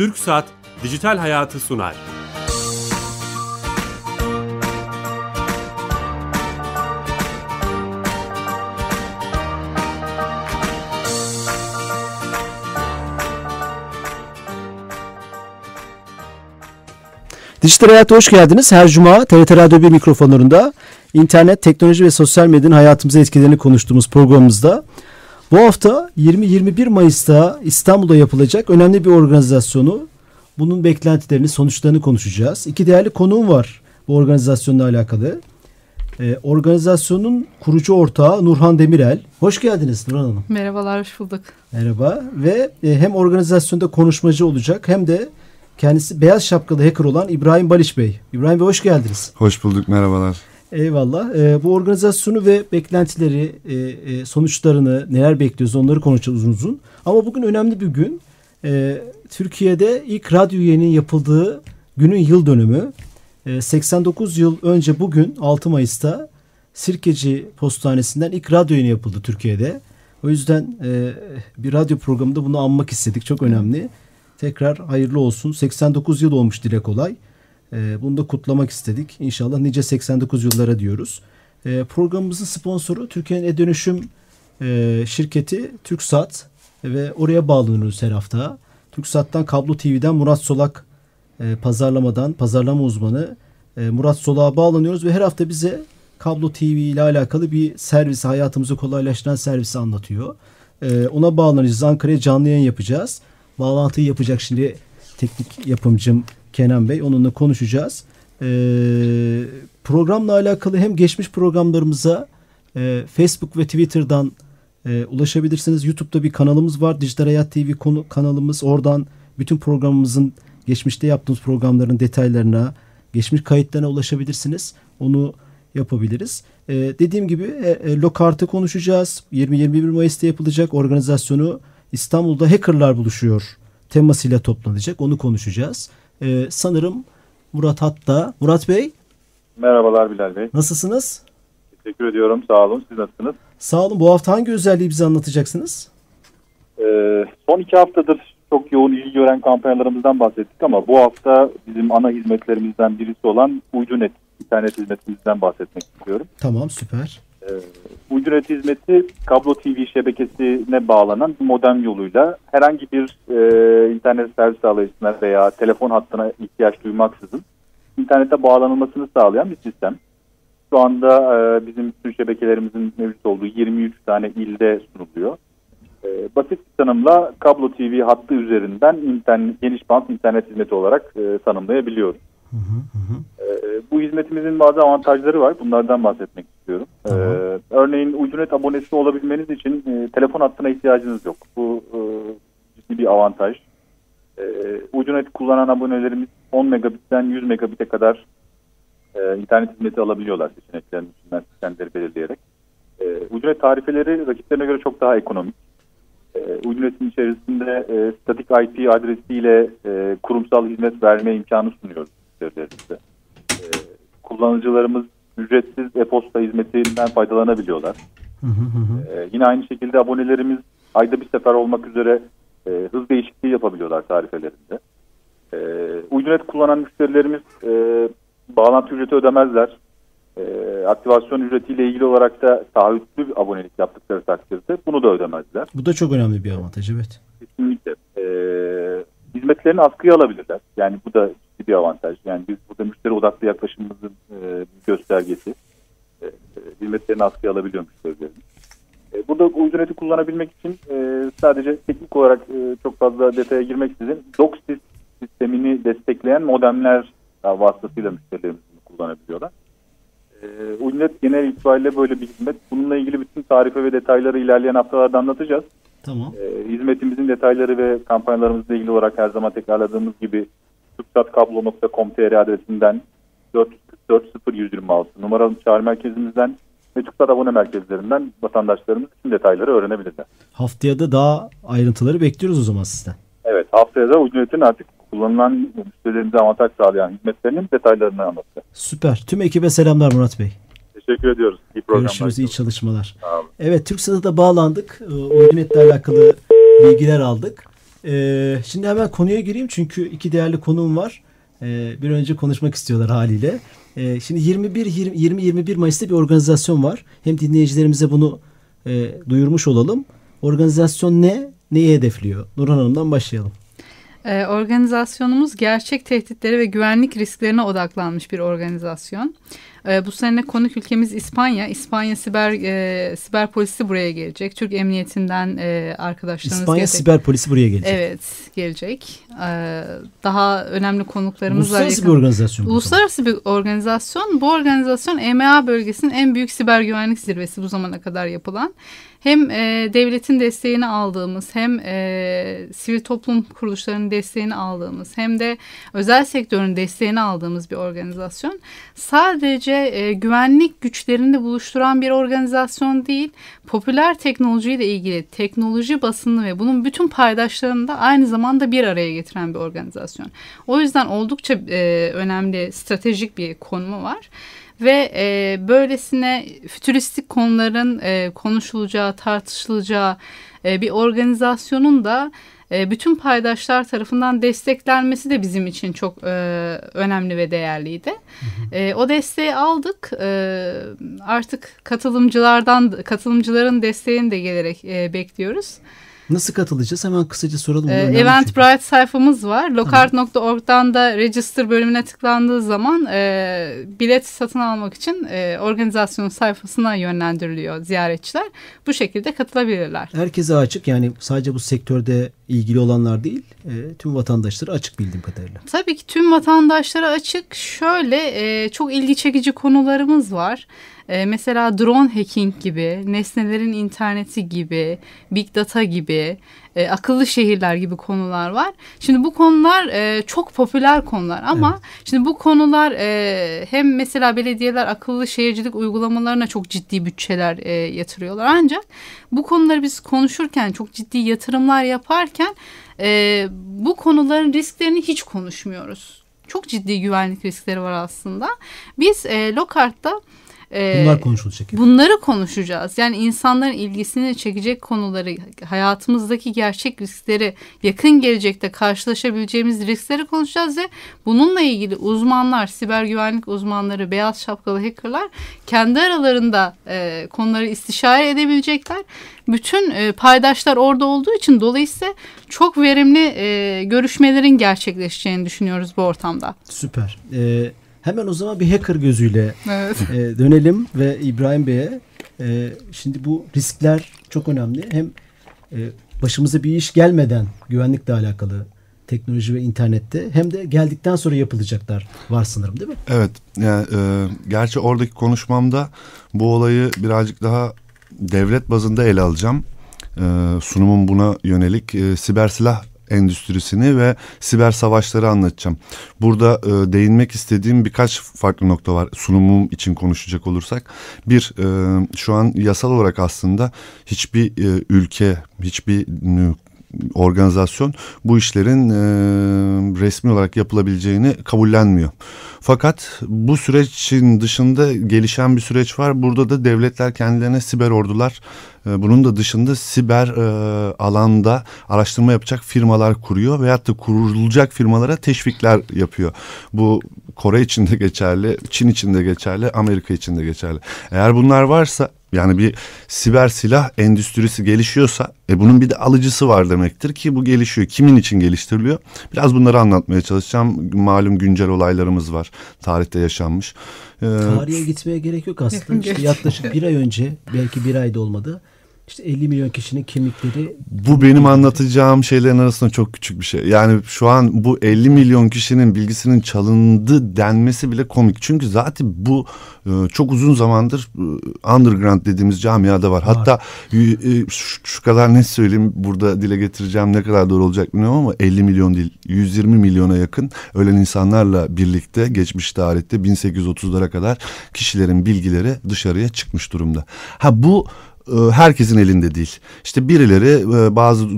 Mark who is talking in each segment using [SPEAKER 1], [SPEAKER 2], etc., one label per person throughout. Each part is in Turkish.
[SPEAKER 1] Türk Saat Dijital Hayatı sunar.
[SPEAKER 2] Dijital Hayat'a hoş geldiniz. Her cuma TRT Radyo 1 mikrofonlarında internet, teknoloji ve sosyal medyanın hayatımıza etkilerini konuştuğumuz programımızda bu hafta 20-21 Mayıs'ta İstanbul'da yapılacak önemli bir organizasyonu, bunun beklentilerini, sonuçlarını konuşacağız. İki değerli konuğum var bu organizasyonla alakalı. Ee, organizasyonun kurucu ortağı Nurhan Demirel. Hoş geldiniz Nurhan Hanım.
[SPEAKER 3] Merhabalar, hoş bulduk.
[SPEAKER 2] Merhaba ve e, hem organizasyonda konuşmacı olacak hem de kendisi beyaz şapkalı hacker olan İbrahim Baliş Bey. İbrahim Bey hoş geldiniz.
[SPEAKER 4] Hoş bulduk, merhabalar.
[SPEAKER 2] Eyvallah. E, bu organizasyonu ve beklentileri, e, e, sonuçlarını, neler bekliyoruz onları konuşacağız uzun uzun. Ama bugün önemli bir gün. E, Türkiye'de ilk radyo yayının yapıldığı günün yıl dönümü. E, 89 yıl önce bugün 6 Mayıs'ta Sirkeci Postanesi'nden ilk radyo yayını yapıldı Türkiye'de. O yüzden e, bir radyo programında bunu anmak istedik. Çok önemli. Tekrar hayırlı olsun. 89 yıl olmuş dile kolay. E, bunu da kutlamak istedik. İnşallah nice 89 yıllara diyoruz. E, programımızın sponsoru Türkiye'nin e-dönüşüm e, şirketi TürkSat ve oraya bağlanıyoruz her hafta. TürkSat'tan Kablo TV'den Murat Solak e, pazarlamadan pazarlama uzmanı e, Murat Solak'a bağlanıyoruz ve her hafta bize Kablo TV ile alakalı bir servisi, hayatımızı kolaylaştıran servisi anlatıyor. Ona bağlanacağız. Ankara'ya canlı yayın yapacağız. Bağlantıyı yapacak şimdi teknik yapımcım Kenan Bey. Onunla konuşacağız. Ee, programla alakalı hem geçmiş programlarımıza e, Facebook ve Twitter'dan e, ulaşabilirsiniz. YouTube'da bir kanalımız var. Dijital Hayat TV konu, kanalımız. Oradan bütün programımızın geçmişte yaptığımız programların detaylarına, geçmiş kayıtlarına ulaşabilirsiniz. Onu yapabiliriz. E, dediğim gibi e, e, Lokart'ı konuşacağız. 20-21 Mayıs'ta yapılacak organizasyonu İstanbul'da hackerlar buluşuyor temasıyla toplanacak. Onu konuşacağız. Ee, sanırım Murat hatta. Murat Bey.
[SPEAKER 5] Merhabalar Bilal Bey.
[SPEAKER 2] Nasılsınız?
[SPEAKER 5] Teşekkür ediyorum. Sağ olun. Siz nasılsınız?
[SPEAKER 2] Sağ olun. Bu hafta hangi özelliği bize anlatacaksınız?
[SPEAKER 5] Ee, son iki haftadır çok yoğun ilgi gören kampanyalarımızdan bahsettik ama bu hafta bizim ana hizmetlerimizden birisi olan Uydunet internet hizmetimizden bahsetmek istiyorum.
[SPEAKER 2] Tamam süper.
[SPEAKER 5] Ee, Uydunet hizmeti kablo TV şebekesine bağlanan modem yoluyla herhangi bir e, internet servis sağlayıcısına veya telefon hattına ihtiyaç duymaksızın internete bağlanılmasını sağlayan bir sistem. Şu anda e, bizim bütün şebekelerimizin mevcut olduğu 23 tane ilde sunuluyor. E, basit bir tanımla kablo TV hattı üzerinden internet, geniş bant internet hizmeti olarak e, tanımlayabiliyoruz. Hı hı hı. E, bu hizmetimizin bazı avantajları var. Bunlardan bahsetmek istiyorum. Ee, örneğin Uydunet abonesi olabilmeniz için e, telefon hattına ihtiyacınız yok. Bu e, ciddi bir avantaj. E, Uydunet kullanan abonelerimiz 10 megabitten 100 megabite kadar e, internet hizmeti alabiliyorlar seçeneklerini içinden kendileri belirleyerek. E, Uydunet tarifeleri rakiplerine göre çok daha ekonomik. E, Uydunet'in içerisinde e, statik IP adresiyle e, kurumsal hizmet verme imkanı sunuyoruz. E, kullanıcılarımız ücretsiz e-posta hizmetinden faydalanabiliyorlar. Hı hı hı. Ee, yine aynı şekilde abonelerimiz ayda bir sefer olmak üzere e, hız değişikliği yapabiliyorlar tarifelerinde. E, Uydunet kullanan müşterilerimiz e, bağlantı ücreti ödemezler. E, aktivasyon ücretiyle ilgili olarak da taahhütlü abonelik yaptıkları takdirde bunu da ödemezler.
[SPEAKER 2] Bu da çok önemli bir avantaj evet.
[SPEAKER 5] Kesinlikle. Hizmetlerini askıya alabilirler. Yani bu da ciddi bir avantaj. Yani biz burada müşteri odaklı yaklaşımımızın e, göstergesi. E, e, hizmetlerini askıya alabiliyor müşterilerimiz. E, burada ucuneti kullanabilmek için e, sadece teknik olarak e, çok fazla detaya girmeksizin DOCSIS sistemini destekleyen modemler vasıtasıyla müşterilerimiz kullanabiliyorlar. E, Uynet genel itibariyle böyle bir hizmet. Bununla ilgili bütün tarife ve detayları ilerleyen haftalarda anlatacağız.
[SPEAKER 2] Tamam.
[SPEAKER 5] E, hizmetimizin detayları ve kampanyalarımızla ilgili olarak her zaman tekrarladığımız gibi türksatkablo.com.tr adresinden 444 0126 numaralı çağrı merkezimizden ve TürkSat abone merkezlerinden vatandaşlarımız tüm detayları öğrenebilirler.
[SPEAKER 2] Haftaya da daha ayrıntıları bekliyoruz o zaman sizden.
[SPEAKER 5] Evet haftaya da Ucunet'in artık kullanılan müşterilerimize avantaj sağlayan hizmetlerinin detaylarını anlatacağız.
[SPEAKER 2] Süper. Tüm ekibe selamlar Murat Bey.
[SPEAKER 5] Teşekkür ediyoruz.
[SPEAKER 2] İyi Görüşürüz. iyi çalışmalar. Evet TürkSat'a da bağlandık. Ucunet'le alakalı bilgiler aldık. Ee, şimdi hemen konuya gireyim çünkü iki değerli konuğum var. Ee, bir önce konuşmak istiyorlar haliyle. Ee, şimdi 21 20 21 Mayıs'ta bir organizasyon var. Hem dinleyicilerimize bunu e, duyurmuş olalım. Organizasyon ne? Neyi hedefliyor? Nurhan Hanım'dan başlayalım.
[SPEAKER 3] Ee, organizasyonumuz gerçek tehditleri ve güvenlik risklerine odaklanmış bir organizasyon. Ee, bu sene konuk ülkemiz İspanya. İspanya siber e, siber polisi buraya gelecek. Türk Emniyetinden e, arkadaşlarımız
[SPEAKER 2] İspanya
[SPEAKER 3] gelecek.
[SPEAKER 2] siber polisi buraya gelecek.
[SPEAKER 3] Evet gelecek. Ee, daha önemli konuklarımız var.
[SPEAKER 2] Uluslararası
[SPEAKER 3] yakın-
[SPEAKER 2] bir organizasyon.
[SPEAKER 3] Uluslararası bir organizasyon. Bu organizasyon EMA bölgesinin en büyük siber güvenlik zirvesi bu zamana kadar yapılan. Hem e, devletin desteğini aldığımız hem e, sivil toplum kuruluşlarının desteğini aldığımız hem de özel sektörün desteğini aldığımız bir organizasyon. Sadece e, güvenlik güçlerini de buluşturan bir organizasyon değil, popüler teknolojiyle ilgili teknoloji basını ve bunun bütün paydaşlarını da aynı zamanda bir araya getiren bir organizasyon. O yüzden oldukça e, önemli stratejik bir konumu var. Ve e, böylesine fütüristik konuların e, konuşulacağı, tartışılacağı e, bir organizasyonun da e, bütün paydaşlar tarafından desteklenmesi de bizim için çok e, önemli ve değerliydi. E, o desteği aldık. E, artık katılımcılardan katılımcıların desteğini de gelerek e, bekliyoruz.
[SPEAKER 2] Nasıl katılacağız? Hemen kısaca soralım.
[SPEAKER 3] Ee, Eventbrite sayfamız var. Locard.org'dan da register bölümüne tıklandığı zaman e, bilet satın almak için e, organizasyonun sayfasına yönlendiriliyor ziyaretçiler. Bu şekilde katılabilirler.
[SPEAKER 2] Herkese açık yani sadece bu sektörde ilgili olanlar değil e, tüm vatandaşlara açık bildiğim kadarıyla.
[SPEAKER 3] Tabii ki tüm vatandaşlara açık. Şöyle e, çok ilgi çekici konularımız var. E, mesela drone hacking gibi, nesnelerin interneti gibi, big data gibi, e, akıllı şehirler gibi konular var. Şimdi bu konular e, çok popüler konular ama şimdi bu konular e, hem mesela belediyeler akıllı şehircilik uygulamalarına çok ciddi bütçeler e, yatırıyorlar. Ancak bu konuları biz konuşurken, çok ciddi yatırımlar yaparken e, bu konuların risklerini hiç konuşmuyoruz. Çok ciddi güvenlik riskleri var aslında. Biz e, Lokart'ta e,
[SPEAKER 2] Bunlar konuşulacak.
[SPEAKER 3] Bunları konuşacağız. Yani insanların ilgisini çekecek konuları, hayatımızdaki gerçek riskleri, yakın gelecekte karşılaşabileceğimiz riskleri konuşacağız ve bununla ilgili uzmanlar, siber güvenlik uzmanları, beyaz şapkalı hackerlar kendi aralarında e, konuları istişare edebilecekler. Bütün e, paydaşlar orada olduğu için dolayısıyla çok verimli e, görüşmelerin gerçekleşeceğini düşünüyoruz bu ortamda.
[SPEAKER 2] Süper. E, hemen o zaman bir hacker gözüyle
[SPEAKER 3] Evet.
[SPEAKER 2] e, dönelim ve İbrahim Bey'e. E, şimdi bu riskler çok önemli. Hem e, başımıza bir iş gelmeden güvenlikle alakalı teknoloji ve internette hem de geldikten sonra yapılacaklar var sanırım değil mi?
[SPEAKER 4] Evet, yani e, gerçi oradaki konuşmamda bu olayı birazcık daha devlet bazında ele alacağım. E, sunumum buna yönelik e, siber silah endüstrisini ve siber savaşları anlatacağım. Burada e, değinmek istediğim birkaç farklı nokta var sunumum için konuşacak olursak. Bir, e, şu an yasal olarak aslında hiçbir e, ülke, hiçbir organizasyon bu işlerin e, resmi olarak yapılabileceğini kabullenmiyor. Fakat bu sürecin dışında gelişen bir süreç var. Burada da devletler kendilerine siber ordular, e, bunun da dışında siber e, alanda araştırma yapacak firmalar kuruyor veyahut da kurulacak firmalara teşvikler yapıyor. Bu Kore için de geçerli, Çin için de geçerli, Amerika için de geçerli. Eğer bunlar varsa yani bir siber silah endüstrisi gelişiyorsa e bunun bir de alıcısı var demektir ki bu gelişiyor. Kimin için geliştiriliyor? Biraz bunları anlatmaya çalışacağım. Malum güncel olaylarımız var. Tarihte yaşanmış. Ee,
[SPEAKER 2] Tarihe gitmeye gerek yok aslında. İşte yaklaşık bir ay önce belki bir ayda olmadı. İşte 50 milyon kişinin kimlikleri
[SPEAKER 4] Bu benim anlatacağım şeylerin arasında çok küçük bir şey. Yani şu an bu 50 milyon kişinin bilgisinin çalındı denmesi bile komik. Çünkü zaten bu e, çok uzun zamandır e, underground dediğimiz camiada var. Hatta e, şu, kadar net söyleyeyim burada dile getireceğim ne kadar doğru olacak bilmiyorum ama 50 milyon değil 120 milyona yakın ölen insanlarla birlikte geçmiş tarihte 1830'lara kadar kişilerin bilgileri dışarıya çıkmış durumda. Ha bu herkesin elinde değil. İşte birileri e, bazı e,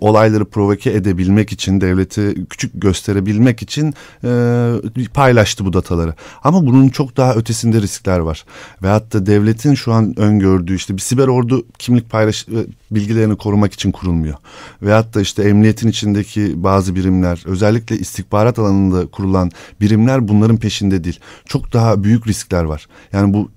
[SPEAKER 4] olayları provoke edebilmek için, devleti küçük gösterebilmek için paylaştı bu dataları. Ama bunun çok daha ötesinde riskler var. Ve hatta devletin şu an öngördüğü işte bir siber ordu kimlik paylaş bilgilerini korumak için kurulmuyor. Ve hatta işte emniyetin içindeki bazı birimler, özellikle istihbarat alanında kurulan birimler bunların peşinde değil. Çok daha büyük riskler var. Yani bu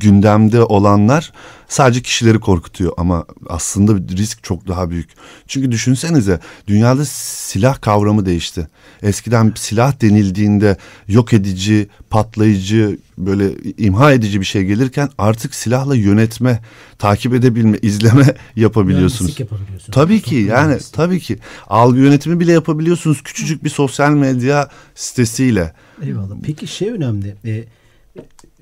[SPEAKER 4] gündemde olanlar sadece kişileri korkutuyor ama aslında risk çok daha büyük. Çünkü düşünsenize dünyada silah kavramı değişti. Eskiden silah denildiğinde yok edici, patlayıcı, böyle imha edici bir şey gelirken artık silahla yönetme, takip edebilme, izleme yapabiliyorsunuz.
[SPEAKER 2] yapabiliyorsunuz.
[SPEAKER 4] Tabii ki yani tabii ki algı yönetimi bile yapabiliyorsunuz küçücük bir sosyal medya sitesiyle.
[SPEAKER 2] Eyvallah. Peki şey önemli. E,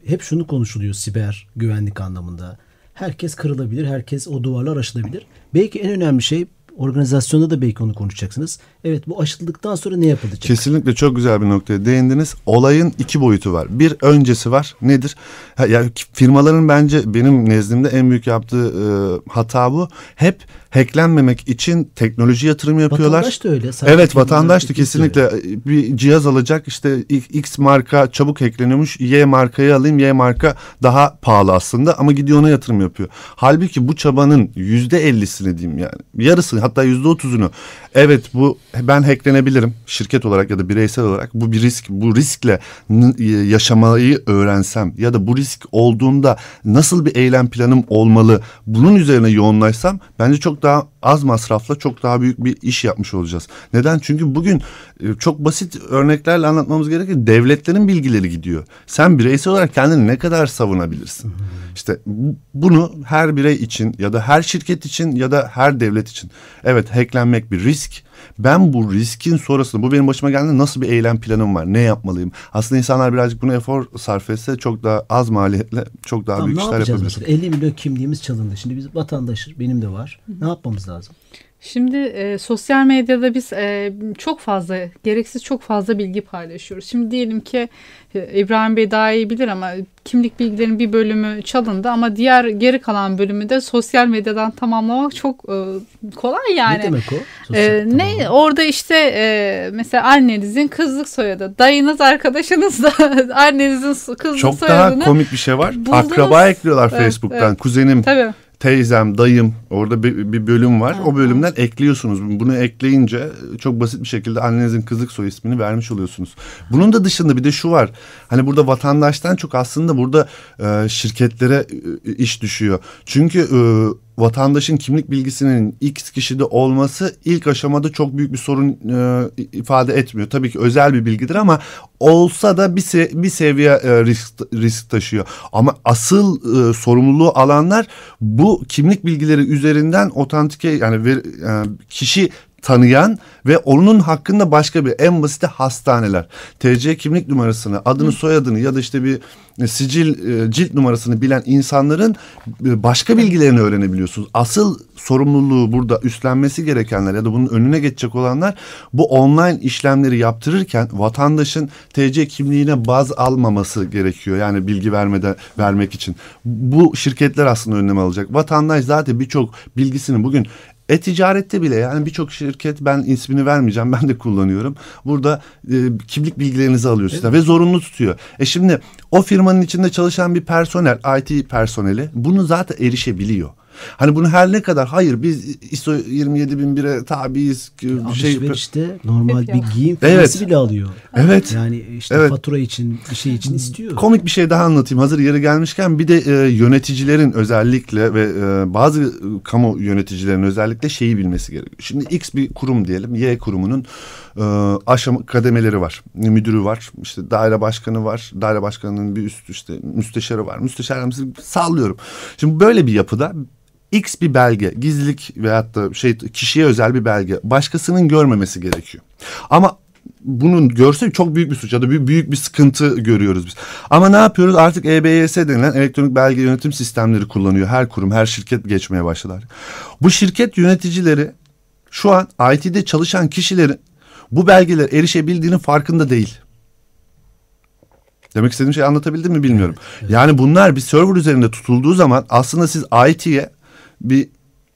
[SPEAKER 2] hep şunu konuşuluyor siber güvenlik anlamında. Herkes kırılabilir, herkes o duvarlar aşılabilir. Belki en önemli şey organizasyonda da belki onu konuşacaksınız. Evet bu aşıldıktan sonra ne yapılacak?
[SPEAKER 4] Kesinlikle çok güzel bir noktaya değindiniz. Olayın iki boyutu var. Bir öncesi var. Nedir? Ha, yani firmaların bence benim nezdimde en büyük yaptığı e, hata bu. Hep hacklenmemek için teknoloji yatırım yapıyorlar.
[SPEAKER 2] Vatandaş da öyle.
[SPEAKER 4] Evet vatandaş da kesinlikle öyle. bir cihaz alacak işte X marka çabuk hackleniyormuş Y markayı alayım Y marka daha pahalı aslında ama gidiyor ona yatırım yapıyor. Halbuki bu çabanın yüzde ellisini diyeyim yani yarısını hatta yüzde otuzunu evet bu ben hacklenebilirim şirket olarak ya da bireysel olarak bu bir risk bu riskle yaşamayı öğrensem ya da bu risk olduğunda nasıl bir eylem planım olmalı bunun üzerine yoğunlaşsam bence çok daha az masrafla çok daha büyük bir iş yapmış olacağız. Neden? Çünkü bugün e, çok basit örneklerle anlatmamız gerekir. Devletlerin bilgileri gidiyor. Sen bireysel olarak kendini ne kadar savunabilirsin? İşte bunu her birey için ya da her şirket için ya da her devlet için. Evet hacklenmek bir risk ben bu riskin sonrasında bu benim başıma geldi nasıl bir eylem planım var? Ne yapmalıyım? Aslında insanlar birazcık buna efor sarf etse çok daha az maliyetle çok daha tamam, büyük işler yapabilir. Mesela?
[SPEAKER 2] 50 milyon kimliğimiz çalındı. Şimdi biz vatandaşız. Benim de var. Ne yapmamız lazım?
[SPEAKER 3] Şimdi e, sosyal medyada biz e, çok fazla gereksiz çok fazla bilgi paylaşıyoruz. Şimdi diyelim ki e, İbrahim Bey daha iyi bilir ama kimlik bilgilerinin bir bölümü çalındı ama diğer geri kalan bölümü de sosyal medyadan tamamlamak çok e, kolay yani.
[SPEAKER 2] Ne demek o?
[SPEAKER 3] e, ne orada işte e, mesela annenizin kızlık soyadı, dayınız arkadaşınız da annenizin kızlık
[SPEAKER 4] çok
[SPEAKER 3] soyadını
[SPEAKER 4] Çok daha komik bir şey var. Buldunuz. Akraba ekliyorlar evet, Facebook'tan. Evet. Kuzenim. Tabii teyzem, dayım orada bir, bir bölüm var. O bölümden ekliyorsunuz. Bunu ekleyince çok basit bir şekilde annenizin kızlık soy ismini vermiş oluyorsunuz. Bunun da dışında bir de şu var. Hani burada vatandaştan çok aslında burada e, şirketlere e, iş düşüyor. Çünkü e, vatandaşın kimlik bilgisinin X kişide olması ilk aşamada çok büyük bir sorun e, ifade etmiyor. Tabii ki özel bir bilgidir ama olsa da bir se bir seviye e, risk risk taşıyor. Ama asıl e, sorumluluğu alanlar bu kimlik bilgileri üzerinden otantike yani ver, e, kişi tanıyan ve onun hakkında başka bir en basiti hastaneler. TC kimlik numarasını, adını, soyadını ya da işte bir e, sicil e, cilt numarasını bilen insanların e, başka bilgilerini öğrenebiliyorsunuz. Asıl sorumluluğu burada üstlenmesi gerekenler ya da bunun önüne geçecek olanlar bu online işlemleri yaptırırken vatandaşın TC kimliğine baz almaması gerekiyor. Yani bilgi vermeden vermek için. Bu şirketler aslında önlem alacak. Vatandaş zaten birçok bilgisini bugün e-ticarette bile yani birçok şirket ben ismini vermeyeceğim ben de kullanıyorum. Burada e, kimlik bilgilerinizi alıyor evet. ve zorunlu tutuyor. E şimdi o firmanın içinde çalışan bir personel, IT personeli bunu zaten erişebiliyor. Hani bunu her ne kadar hayır biz ISO 27001'e tabiiz.
[SPEAKER 2] Ya şey işte normal bir giyim evet. bile alıyor.
[SPEAKER 4] Evet.
[SPEAKER 2] Yani işte evet. fatura için bir şey için istiyor.
[SPEAKER 4] Komik bir şey daha anlatayım. Hazır yeri gelmişken bir de e, yöneticilerin özellikle ve e, bazı kamu yöneticilerin özellikle şeyi bilmesi gerekiyor. Şimdi X bir kurum diyelim. Y kurumunun e, aşama kademeleri var. Müdürü var. işte daire başkanı var. Daire başkanının bir üst işte müsteşarı var. Müsteşar sallıyorum. Şimdi böyle bir yapıda X bir belge, gizlilik veyahut da şey kişiye özel bir belge başkasının görmemesi gerekiyor. Ama bunun görse çok büyük bir suç ya da büyük bir sıkıntı görüyoruz biz. Ama ne yapıyoruz? Artık EBS denilen elektronik belge yönetim sistemleri kullanıyor. Her kurum, her şirket geçmeye başladılar. Bu şirket yöneticileri şu an IT'de çalışan kişilerin bu belgeler erişebildiğinin farkında değil. Demek istediğim şeyi anlatabildim mi bilmiyorum. Evet, evet. Yani bunlar bir server üzerinde tutulduğu zaman aslında siz IT'ye bir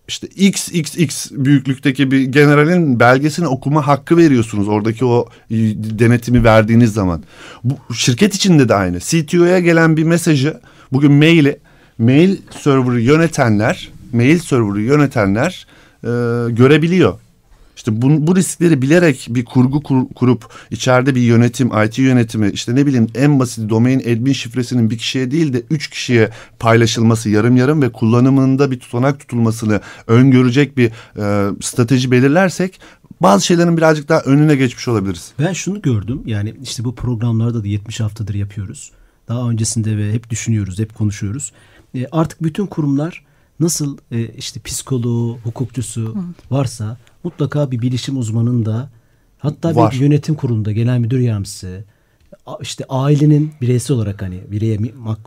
[SPEAKER 4] işte XXX büyüklükteki bir generalin belgesini okuma hakkı veriyorsunuz. Oradaki o denetimi verdiğiniz zaman. Bu şirket içinde de aynı. CTO'ya gelen bir mesajı bugün maili mail server'ı yönetenler, mail server'ı yönetenler e, görebiliyor. İşte bu, bu riskleri bilerek bir kurgu kur, kurup içeride bir yönetim, IT yönetimi işte ne bileyim en basit domain admin şifresinin bir kişiye değil de üç kişiye paylaşılması yarım yarım ve kullanımında bir tutanak tutulmasını öngörecek bir e, strateji belirlersek bazı şeylerin birazcık daha önüne geçmiş olabiliriz.
[SPEAKER 2] Ben şunu gördüm yani işte bu programlarda da 70 haftadır yapıyoruz. Daha öncesinde ve hep düşünüyoruz, hep konuşuyoruz. E, artık bütün kurumlar nasıl e, işte psikoloğu, hukukçusu varsa mutlaka bir bilişim uzmanının da hatta Var. bir yönetim kurulunda genel müdür yardımcısı işte ailenin bireysel olarak hani bireye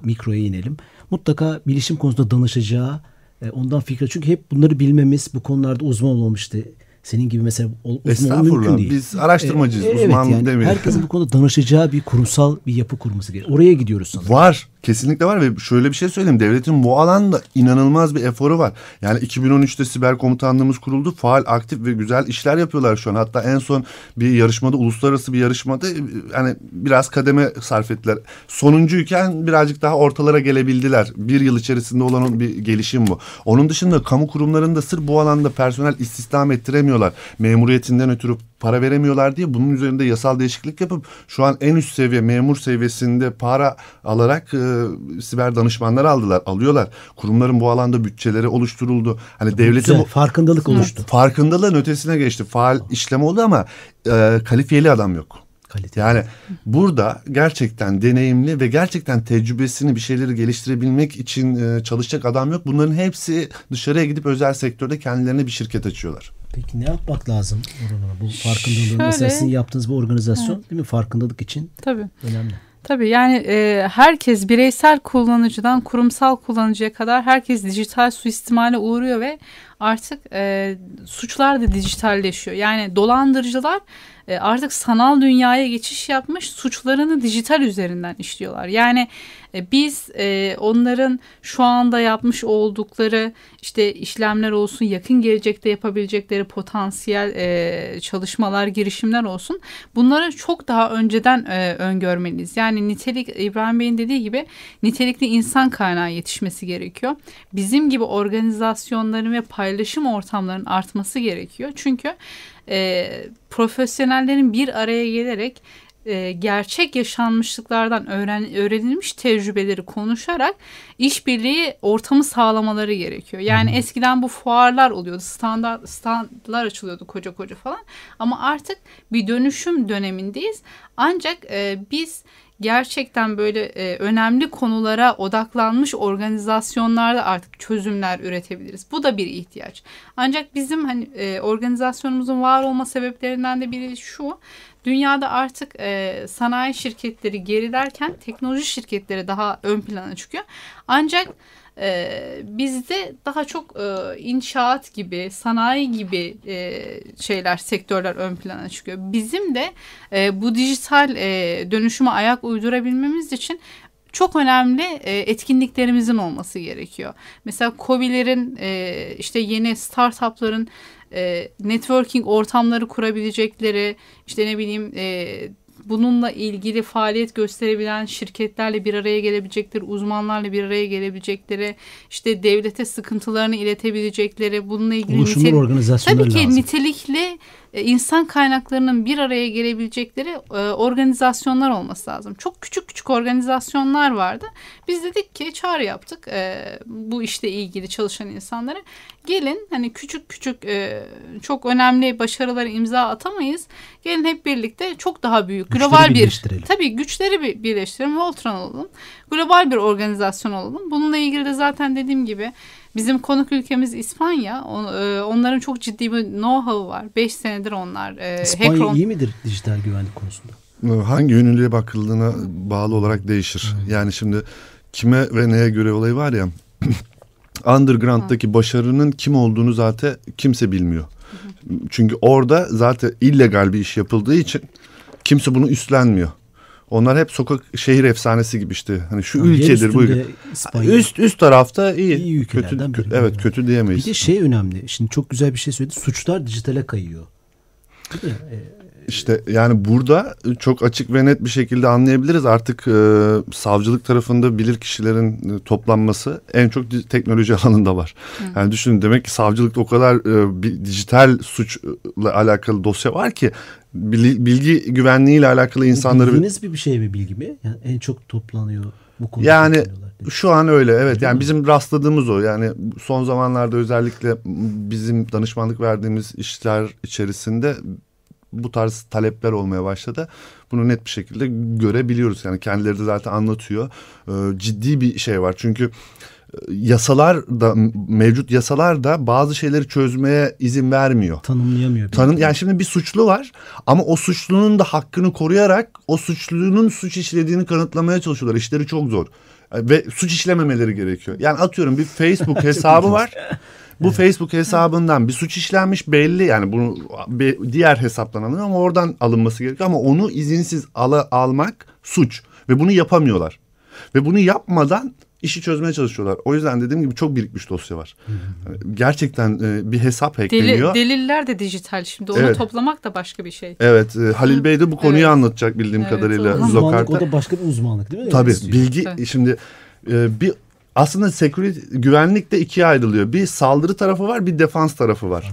[SPEAKER 2] mikroya inelim. Mutlaka bilişim konusunda danışacağı e, ondan fikir. Çünkü hep bunları bilmemiz bu konularda uzman olmamıştı senin gibi mesela uzman mümkün değil.
[SPEAKER 4] Biz araştırmacıyız. E, uzman
[SPEAKER 2] evet, yani Herkesin bu konuda danışacağı bir kurumsal bir yapı kurması gerekiyor. Oraya gidiyoruz sanırım.
[SPEAKER 4] Var. Kesinlikle var ve şöyle bir şey söyleyeyim. Devletin bu alanda inanılmaz bir eforu var. Yani 2013'te siber komutanlığımız kuruldu. Faal, aktif ve güzel işler yapıyorlar şu an. Hatta en son bir yarışmada, uluslararası bir yarışmada hani biraz kademe sarf ettiler. Sonuncuyken birazcık daha ortalara gelebildiler. Bir yıl içerisinde olan bir gelişim bu. Onun dışında kamu kurumlarında sır bu alanda personel istihdam ettiremiyorlar. Memuriyetinden ötürü para veremiyorlar diye bunun üzerinde yasal değişiklik yapıp şu an en üst seviye memur seviyesinde para alarak e, siber danışmanlar aldılar, alıyorlar. Kurumların bu alanda bütçeleri oluşturuldu. Hani devletin bu,
[SPEAKER 2] farkındalık oluştu.
[SPEAKER 4] Farkındalığın ötesine geçti. Faal işlem oldu ama e, kalifiyeli adam yok. Kalite. Yani burada gerçekten deneyimli ve gerçekten tecrübesini bir şeyleri geliştirebilmek için e, çalışacak adam yok. Bunların hepsi dışarıya gidip özel sektörde kendilerine bir şirket açıyorlar.
[SPEAKER 2] Peki ne yapmak lazım bu farkındalığı? Şöyle, Mesela sizin yaptığınız bu organizasyon evet. değil mi? Farkındalık için
[SPEAKER 3] Tabii.
[SPEAKER 2] önemli.
[SPEAKER 3] Tabii yani e, herkes bireysel kullanıcıdan kurumsal kullanıcıya kadar herkes dijital suistimale uğruyor ve artık e, suçlar da dijitalleşiyor. Yani dolandırıcılar e, artık sanal dünyaya geçiş yapmış suçlarını dijital üzerinden işliyorlar. Yani e, biz e, onların şu anda yapmış oldukları işte işlemler olsun yakın gelecekte yapabilecekleri potansiyel çalışmalar girişimler olsun bunları çok daha önceden öngörmeliyiz. Yani nitelik İbrahim Bey'in dediği gibi nitelikli insan kaynağı yetişmesi gerekiyor. Bizim gibi organizasyonların ve paylaşım ortamlarının artması gerekiyor. Çünkü e, profesyonellerin bir araya gelerek e, gerçek yaşanmışlıklardan öğren, öğrenilmiş tecrübeleri konuşarak işbirliği ortamı sağlamaları gerekiyor. Yani hmm. eskiden bu fuarlar oluyordu, standart standlar açılıyordu koca koca falan. Ama artık bir dönüşüm dönemindeyiz. Ancak e, biz gerçekten böyle e, önemli konulara odaklanmış organizasyonlarda artık çözümler üretebiliriz. Bu da bir ihtiyaç. Ancak bizim hani e, organizasyonumuzun var olma sebeplerinden de biri şu. Dünyada artık e, sanayi şirketleri gerilerken teknoloji şirketleri daha ön plana çıkıyor. Ancak ee, bizde daha çok e, inşaat gibi, sanayi gibi e, şeyler, sektörler ön plana çıkıyor. Bizim de e, bu dijital e, dönüşüme ayak uydurabilmemiz için çok önemli e, etkinliklerimizin olması gerekiyor. Mesela COBİ'lerin e, işte yeni startupların e, networking ortamları kurabilecekleri, işte ne bileyim e, bununla ilgili faaliyet gösterebilen şirketlerle bir araya gelebilecekleri, uzmanlarla bir araya gelebilecekleri, işte devlete sıkıntılarını iletebilecekleri, bununla ilgili
[SPEAKER 2] Oluşumlar, organizasyonlar
[SPEAKER 3] tabii ki
[SPEAKER 2] lazım.
[SPEAKER 3] nitelikli e, insan kaynaklarının bir araya gelebilecekleri e, organizasyonlar olması lazım. Çok küçük küçük organizasyonlar vardı. Biz dedik ki çağrı yaptık e, bu işte ilgili çalışan insanlara. Gelin hani küçük küçük çok önemli başarıları imza atamayız. Gelin hep birlikte çok daha büyük
[SPEAKER 2] güçleri
[SPEAKER 3] global bir tabii güçleri birleştirelim. Voltron olalım. Global bir organizasyon olalım. Bununla ilgili de zaten dediğim gibi Bizim konuk ülkemiz İspanya. E, onların çok ciddi bir know-how var. Beş senedir onlar.
[SPEAKER 2] E, İspanya Hackron... iyi midir dijital güvenlik konusunda?
[SPEAKER 4] Ee, hangi yönlüğe bakıldığına bağlı olarak değişir. Yani şimdi kime ve neye göre olay var ya underground'daki başarının kim olduğunu zaten kimse bilmiyor. Çünkü orada zaten illegal bir iş yapıldığı için kimse bunu üstlenmiyor. Onlar hep sokak şehir efsanesi gibi işte. Hani şu
[SPEAKER 2] Yani
[SPEAKER 4] ülkedir bu ülke.
[SPEAKER 2] İspanya.
[SPEAKER 4] Üst üst tarafta iyi.
[SPEAKER 2] İyi
[SPEAKER 4] kötü,
[SPEAKER 2] biri.
[SPEAKER 4] evet kötü diyemeyiz.
[SPEAKER 2] Bir de şey önemli. Şimdi çok güzel bir şey söyledi. Suçlar dijitale kayıyor. E,
[SPEAKER 4] İşte yani burada çok açık ve net bir şekilde anlayabiliriz. Artık e, savcılık tarafında bilir kişilerin e, toplanması en çok teknoloji alanında var. Yani düşünün demek ki savcılıkta o kadar e, bir dijital suçla alakalı dosya var ki bil- bilgi güvenliğiyle alakalı insanları
[SPEAKER 2] Bildiğiniz bir, bir şey mi bilgi mi? Yani en çok toplanıyor bu konuda.
[SPEAKER 4] Yani
[SPEAKER 2] toplanıyorlar.
[SPEAKER 4] Şu an öyle evet yani bizim rastladığımız o yani son zamanlarda özellikle bizim danışmanlık verdiğimiz işler içerisinde bu tarz talepler olmaya başladı. Bunu net bir şekilde görebiliyoruz yani kendileri de zaten anlatıyor. Ee, ciddi bir şey var çünkü e, yasalar da mevcut yasalar da bazı şeyleri çözmeye izin vermiyor.
[SPEAKER 2] tanımlayamıyor. Belki.
[SPEAKER 4] yani şimdi bir suçlu var ama o suçlunun da hakkını koruyarak o suçlunun suç işlediğini kanıtlamaya çalışıyorlar. İşleri çok zor. Ve suç işlememeleri gerekiyor. Yani atıyorum bir Facebook hesabı var. Bu Facebook hesabından bir suç işlenmiş belli yani bunu diğer hesaptan alınıyor ama oradan alınması gerekiyor ama onu izinsiz ala, almak suç ve bunu yapamıyorlar. Ve bunu yapmadan işi çözmeye çalışıyorlar. O yüzden dediğim gibi çok birikmiş dosya var. Yani Gerçekten e, bir hesap
[SPEAKER 3] Deli,
[SPEAKER 4] hackleniyor.
[SPEAKER 3] deliller de dijital şimdi. Onu
[SPEAKER 4] Evet.
[SPEAKER 3] toplamak da başka bir şey.
[SPEAKER 4] Evet, e, Halil Bey de bu konuyu
[SPEAKER 3] Evet.
[SPEAKER 4] anlatacak bildiğim
[SPEAKER 3] Evet,
[SPEAKER 4] kadarıyla
[SPEAKER 3] o-
[SPEAKER 2] uzmanlık o da başka bir uzmanlık değil mi?
[SPEAKER 4] Tabii
[SPEAKER 2] Yani
[SPEAKER 4] bilgi
[SPEAKER 3] Tabii.
[SPEAKER 4] şimdi e, bir aslında security güvenlik de ikiye ayrılıyor. Bir saldırı tarafı var, bir defans tarafı var.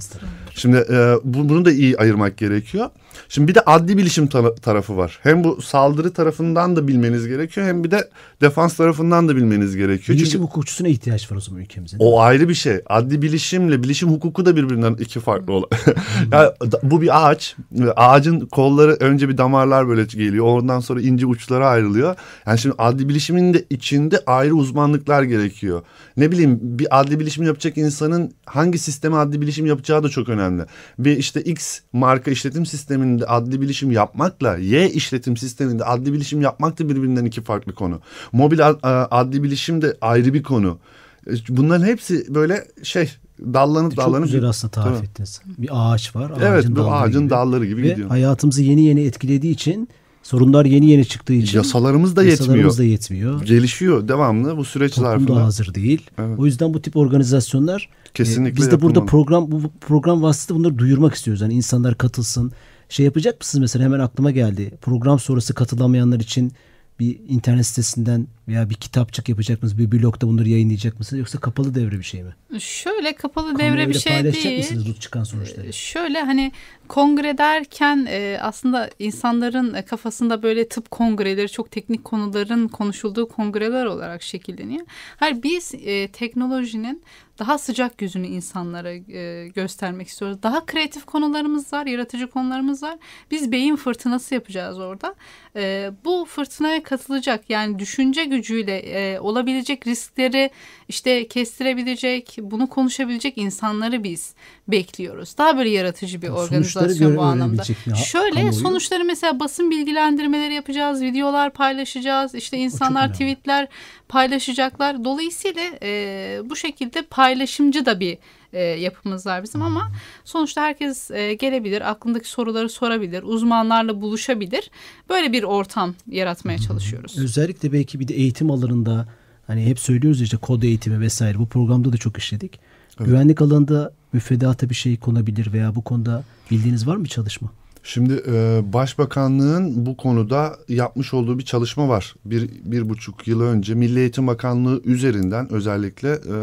[SPEAKER 4] Şimdi e, bu, bunu da iyi ayırmak gerekiyor. Şimdi bir de adli bilişim tara- tarafı var. Hem bu saldırı tarafından da bilmeniz gerekiyor hem bir de defans tarafından da bilmeniz gerekiyor.
[SPEAKER 2] Bilişim
[SPEAKER 4] Çünkü
[SPEAKER 2] hukukçusuna ihtiyaç var o zaman ülkemizin.
[SPEAKER 4] o ayrı bir şey. Adli bilişimle bilişim hukuku da birbirinden iki farklı olay. yani bu bir ağaç. Ağacın kolları önce bir damarlar böyle geliyor. Ondan sonra ince uçlara ayrılıyor. Yani şimdi adli bilişimin de içinde ayrı uzmanlıklar gerekiyor. Ne bileyim bir adli bilişim yapacak insanın hangi sisteme adli bilişim yapacağı da çok önemli. Bir işte X marka işletim sisteminde adli bilişim yapmakla Y işletim sisteminde adli bilişim yapmak da birbirinden iki farklı konu. Mobil ad- adli bilişim de ayrı bir konu. E, Bunların hepsi böyle şey dallanıp
[SPEAKER 2] Çok
[SPEAKER 4] dallanıp
[SPEAKER 2] güzel aslında tarif
[SPEAKER 4] Tabii.
[SPEAKER 2] ettiniz. Bir ağaç var.
[SPEAKER 4] Evet
[SPEAKER 2] ağacın
[SPEAKER 4] bu
[SPEAKER 2] dalları
[SPEAKER 4] ağacın
[SPEAKER 2] gibi.
[SPEAKER 4] dalları gibi
[SPEAKER 2] Ve
[SPEAKER 4] gidiyor.
[SPEAKER 2] hayatımızı yeni yeni etkilediği için sorunlar yeni yeni çıktığı için
[SPEAKER 4] Yasalarımız da yetmiyor.
[SPEAKER 2] yasalarımız da yetmiyor.
[SPEAKER 4] Gelişiyor devamlı bu süreç
[SPEAKER 2] Toplum da
[SPEAKER 4] zarfında.
[SPEAKER 2] hazır değil.
[SPEAKER 4] Evet.
[SPEAKER 2] O yüzden bu tip organizasyonlar
[SPEAKER 4] Kesinlikle
[SPEAKER 2] e, biz de burada
[SPEAKER 4] yapılmalı.
[SPEAKER 2] program bu bu program vasıtasıyla bunları duyurmak istiyoruz. Yani insanlar katılsın. Şey yapacak mısınız mesela hemen aklıma geldi. Program sonrası katılamayanlar için bir internet sitesinden veya bir kitapçık yapacak mısınız? Bir blogda bunları yayınlayacak mısınız? Yoksa kapalı devre bir şey mi?
[SPEAKER 3] Şöyle kapalı
[SPEAKER 2] Kamuoyuyla
[SPEAKER 3] devre bir şey
[SPEAKER 2] paylaşacak
[SPEAKER 3] değil.
[SPEAKER 2] mısınız bu çıkan sonuçları?
[SPEAKER 3] Ee, Şöyle hani kongre derken e, aslında insanların kafasında böyle tıp kongreleri çok teknik konuların konuşulduğu kongreler olarak şekilleniyor. Hayır biz e, teknolojinin daha sıcak yüzünü insanlara e, göstermek istiyoruz. Daha kreatif konularımız var, yaratıcı konularımız var. Biz beyin fırtınası yapacağız orada. E, bu fırtınaya katılacak yani düşünce gücüyle e, olabilecek riskleri işte kestirebilecek, bunu konuşabilecek insanları biz bekliyoruz. Daha böyle yaratıcı bir organizasyon bu anlamda. Şöyle
[SPEAKER 2] kamuoyu?
[SPEAKER 3] sonuçları mesela basın bilgilendirmeleri yapacağız, videolar paylaşacağız, işte insanlar tweetler paylaşacaklar. Dolayısıyla e, bu şekilde paylaşımcı da bir e, yapımız var bizim ama sonuçta herkes e, gelebilir, aklındaki soruları sorabilir, uzmanlarla buluşabilir. Böyle bir ortam yaratmaya çalışıyoruz.
[SPEAKER 2] Özellikle belki bir de eğitim alanında hani hep söylüyoruz ya işte kod eğitimi vesaire bu programda da çok işledik. Güvenlik alanında müfredata bir şey konabilir veya bu konuda bildiğiniz var mı çalışma?
[SPEAKER 4] Şimdi e, Başbakanlığın bu konuda yapmış olduğu bir çalışma var. Bir, bir buçuk yıl önce Milli Eğitim Bakanlığı üzerinden özellikle e,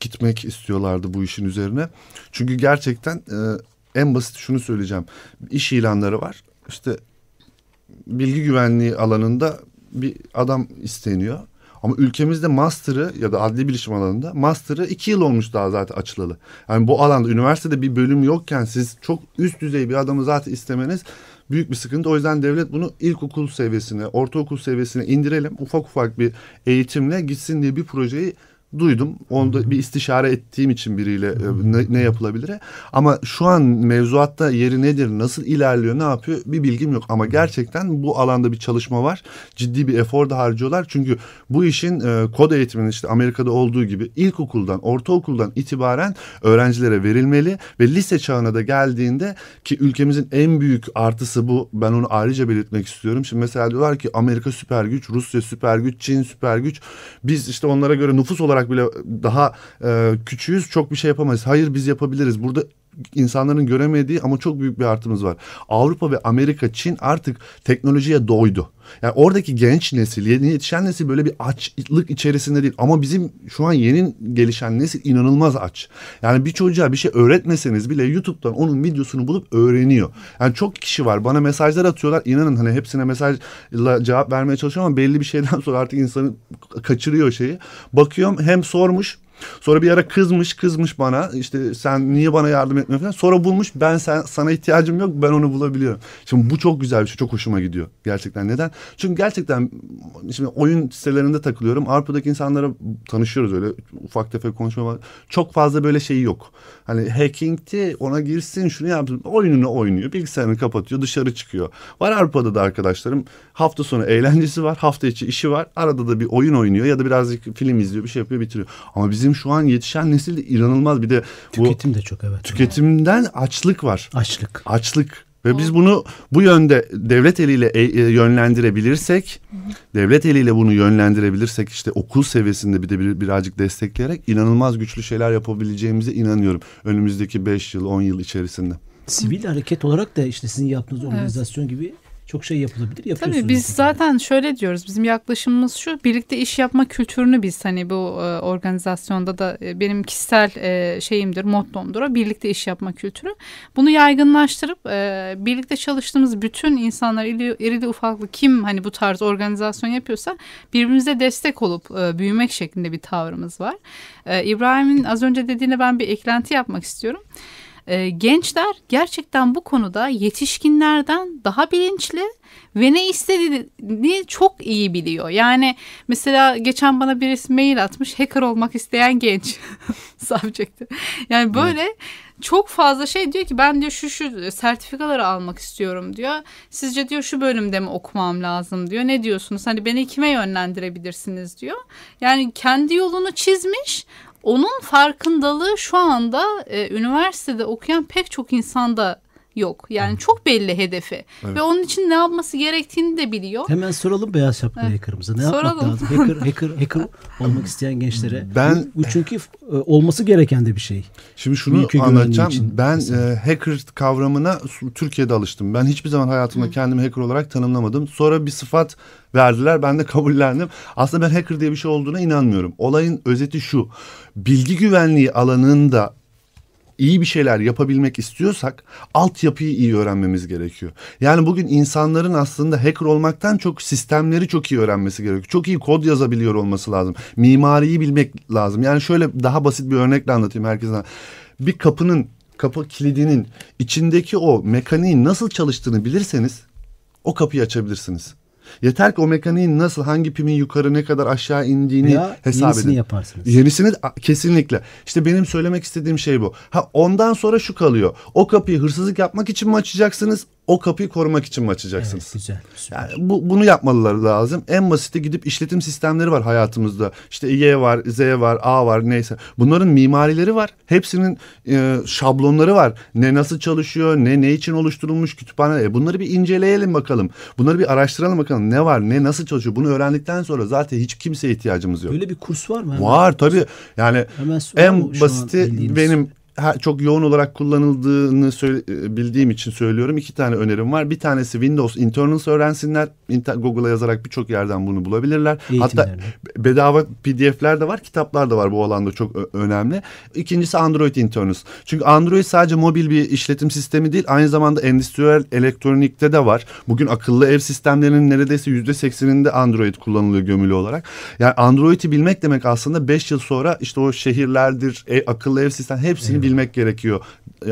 [SPEAKER 4] gitmek istiyorlardı bu işin üzerine. Çünkü gerçekten e, en basit şunu söyleyeceğim. İş ilanları var. İşte bilgi güvenliği alanında bir adam isteniyor. Ama ülkemizde master'ı ya da adli bilişim alanında master'ı iki yıl olmuş daha zaten açılalı. Yani bu alanda üniversitede bir bölüm yokken siz çok üst düzey bir adamı zaten istemeniz büyük bir sıkıntı. O yüzden devlet bunu ilkokul seviyesine, ortaokul seviyesine indirelim. Ufak ufak bir eğitimle gitsin diye bir projeyi duydum. Onda bir istişare ettiğim için biriyle e, ne, ne yapılabilir? Ama şu an mevzuatta yeri nedir, nasıl ilerliyor, ne yapıyor bir bilgim yok. Ama gerçekten bu alanda bir çalışma var. Ciddi bir efor da harcıyorlar. Çünkü bu işin e, kod eğitiminin işte Amerika'da olduğu gibi ilkokuldan, ortaokuldan itibaren öğrencilere verilmeli ve lise çağına da geldiğinde ki ülkemizin en büyük artısı bu. Ben onu ayrıca belirtmek istiyorum. Şimdi mesela diyorlar ki Amerika süper güç, Rusya süper güç, Çin süper güç. Biz işte onlara göre nüfus olarak bile daha e, küçüğüz. Çok bir şey yapamayız. Hayır biz yapabiliriz. Burada insanların göremediği ama çok büyük bir artımız var. Avrupa ve Amerika, Çin artık teknolojiye doydu. Yani oradaki genç nesil, yeni yetişen nesil böyle bir açlık içerisinde değil. Ama bizim şu an yeni gelişen nesil inanılmaz aç. Yani bir çocuğa bir şey öğretmeseniz bile YouTube'dan onun videosunu bulup öğreniyor. Yani çok kişi var bana mesajlar atıyorlar. İnanın hani hepsine mesajla cevap vermeye çalışıyorum ama belli bir şeyden sonra artık insanı kaçırıyor şeyi. Bakıyorum hem sormuş Sonra bir ara kızmış kızmış bana işte sen niye bana yardım etmiyorsun falan. Sonra bulmuş ben sen, sana ihtiyacım yok ben onu bulabiliyorum. Şimdi bu çok güzel bir şey çok hoşuma gidiyor gerçekten. Neden? Çünkü gerçekten şimdi oyun sitelerinde takılıyorum. Avrupa'daki insanlara tanışıyoruz öyle ufak tefek konuşma var. Çok fazla böyle şeyi yok. Hani hacking'ti ona girsin şunu yapsın oyununu oynuyor bilgisayarını kapatıyor dışarı çıkıyor. Var Avrupa'da da arkadaşlarım hafta sonu eğlencesi var hafta içi işi var arada da bir oyun oynuyor ya da birazcık film izliyor bir şey yapıyor bitiriyor. Ama bizim şu an yetişen nesil de inanılmaz bir de
[SPEAKER 2] bu tüketim de çok evet.
[SPEAKER 4] Tüketimden açlık var.
[SPEAKER 2] Açlık.
[SPEAKER 4] Açlık. Ve biz bunu bu yönde devlet eliyle e, e, yönlendirebilirsek, devlet eliyle bunu yönlendirebilirsek işte okul seviyesinde bir de bir, birazcık destekleyerek inanılmaz güçlü şeyler yapabileceğimize inanıyorum önümüzdeki 5 yıl 10 yıl içerisinde.
[SPEAKER 2] Sivil hareket olarak da işte sizin yaptığınız organizasyon evet. gibi çok şey yapılabilir. Yapıyorsunuz.
[SPEAKER 3] Tabii biz zaten şöyle diyoruz. Bizim yaklaşımımız şu. Birlikte iş yapma kültürünü biz hani bu e, organizasyonda da e, benim kişisel e, şeyimdir, mottomdur o. Birlikte iş yapma kültürü. Bunu yaygınlaştırıp birlikte çalıştığımız bütün insanlar irili, ufaklı kim hani bu tarz organizasyon yapıyorsa birbirimize destek olup büyümek şeklinde bir tavrımız var. İbrahim'in az önce dediğine ben bir eklenti yapmak istiyorum e, gençler gerçekten bu konuda yetişkinlerden daha bilinçli ve ne istediğini çok iyi biliyor. Yani mesela geçen bana birisi mail atmış hacker olmak isteyen genç subject'i. Yani böyle evet. çok fazla şey diyor ki ben diyor şu şu sertifikaları almak istiyorum diyor. Sizce diyor şu bölümde mi okumam lazım diyor. Ne diyorsunuz? Hani beni kime yönlendirebilirsiniz diyor. Yani kendi yolunu çizmiş onun farkındalığı şu anda e, üniversitede okuyan pek çok insanda yok. Yani çok belli hedefi. Evet. Ve onun için ne yapması gerektiğini de biliyor.
[SPEAKER 2] Hemen soralım beyaz şapkalı evet. hacker'ımıza. Ne soralım. yapmak lazım? Hacker, hacker, hacker olmak isteyen gençlere. Ben bu, bu çünkü e, olması gereken de bir şey.
[SPEAKER 4] Şimdi şunu Ülke anlatacağım. Için ben e, hacker kavramına Türkiye'de alıştım. Ben hiçbir zaman hayatımda Hı. kendimi hacker olarak tanımlamadım. Sonra bir sıfat verdiler. Ben de kabullendim. Aslında ben hacker diye bir şey olduğuna inanmıyorum. Olayın özeti şu. Bilgi güvenliği alanında iyi bir şeyler yapabilmek istiyorsak altyapıyı iyi öğrenmemiz gerekiyor. Yani bugün insanların aslında hacker olmaktan çok sistemleri çok iyi öğrenmesi gerekiyor. Çok iyi kod yazabiliyor olması lazım. Mimariyi bilmek lazım. Yani şöyle daha basit bir örnekle anlatayım herkese. Bir kapının kapı kilidinin içindeki o mekaniğin nasıl çalıştığını bilirseniz o kapıyı açabilirsiniz. Yeter ki o mekaniğin nasıl hangi pimin yukarı ne kadar aşağı indiğini Veya hesap
[SPEAKER 2] yenisini
[SPEAKER 4] edin.
[SPEAKER 2] yaparsınız.
[SPEAKER 4] Yenisini kesinlikle. İşte benim söylemek istediğim şey bu. Ha ondan sonra şu kalıyor. O kapıyı hırsızlık yapmak için mi açacaksınız? O kapıyı korumak için mi açacaksınız?
[SPEAKER 2] Evet, güzel.
[SPEAKER 4] Yani bu, bunu yapmalıları lazım. En basiti gidip işletim sistemleri var hayatımızda. İşte Y var, Z var, A var neyse. Bunların mimarileri var. Hepsinin e, şablonları var. Ne nasıl çalışıyor, ne ne için oluşturulmuş kütüphane. E, bunları bir inceleyelim bakalım. Bunları bir araştıralım bakalım. Ne var, ne nasıl çalışıyor. Bunu öğrendikten sonra zaten hiç kimseye ihtiyacımız yok.
[SPEAKER 2] Böyle bir kurs var mı?
[SPEAKER 4] Var tabii. Yani Hemen en basiti benim çok yoğun olarak kullanıldığını e, bildiğim için söylüyorum. İki tane önerim var. Bir tanesi Windows Internals öğrensinler. Google'a yazarak birçok yerden bunu bulabilirler. Hatta bedava PDF'ler de var, kitaplar da var bu alanda çok önemli. İkincisi Android Internals. Çünkü Android sadece mobil bir işletim sistemi değil, aynı zamanda endüstriyel elektronikte de var. Bugün akıllı ev sistemlerinin neredeyse yüzde sekseninde Android kullanılıyor gömülü olarak. Yani Android'i bilmek demek aslında beş yıl sonra işte o şehirlerdir, e, akıllı ev sistem hepsini evet. Bilmek gerekiyor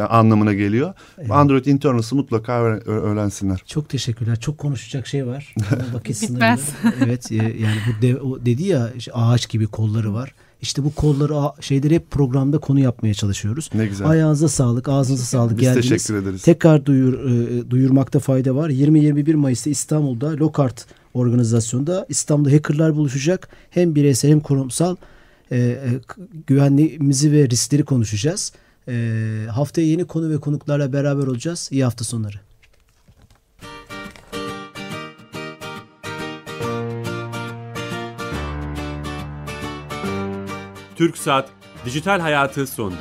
[SPEAKER 4] anlamına geliyor. Evet. Android Internals'ı mutlaka öğrensinler.
[SPEAKER 2] Çok teşekkürler. Çok konuşacak şey var.
[SPEAKER 3] Vakit Bitmez.
[SPEAKER 2] Evet e, yani bu de, o dedi ya işte ağaç gibi kolları var. İşte bu kolları şeyleri hep programda konu yapmaya çalışıyoruz.
[SPEAKER 4] Ne güzel.
[SPEAKER 2] Ayağınıza sağlık, ağzınıza sağlık
[SPEAKER 4] Biz
[SPEAKER 2] geldiniz.
[SPEAKER 4] teşekkür ederiz.
[SPEAKER 2] Tekrar duyur, e, duyurmakta fayda var. 20-21 Mayıs'ta İstanbul'da Lokart organizasyonda İstanbul'da hackerlar buluşacak. Hem bireysel hem kurumsal e, e, güvenliğimizi ve riskleri konuşacağız. E, haftaya yeni konu ve konuklarla beraber olacağız. İyi hafta sonları.
[SPEAKER 1] Türk Saat Dijital Hayatı sondu.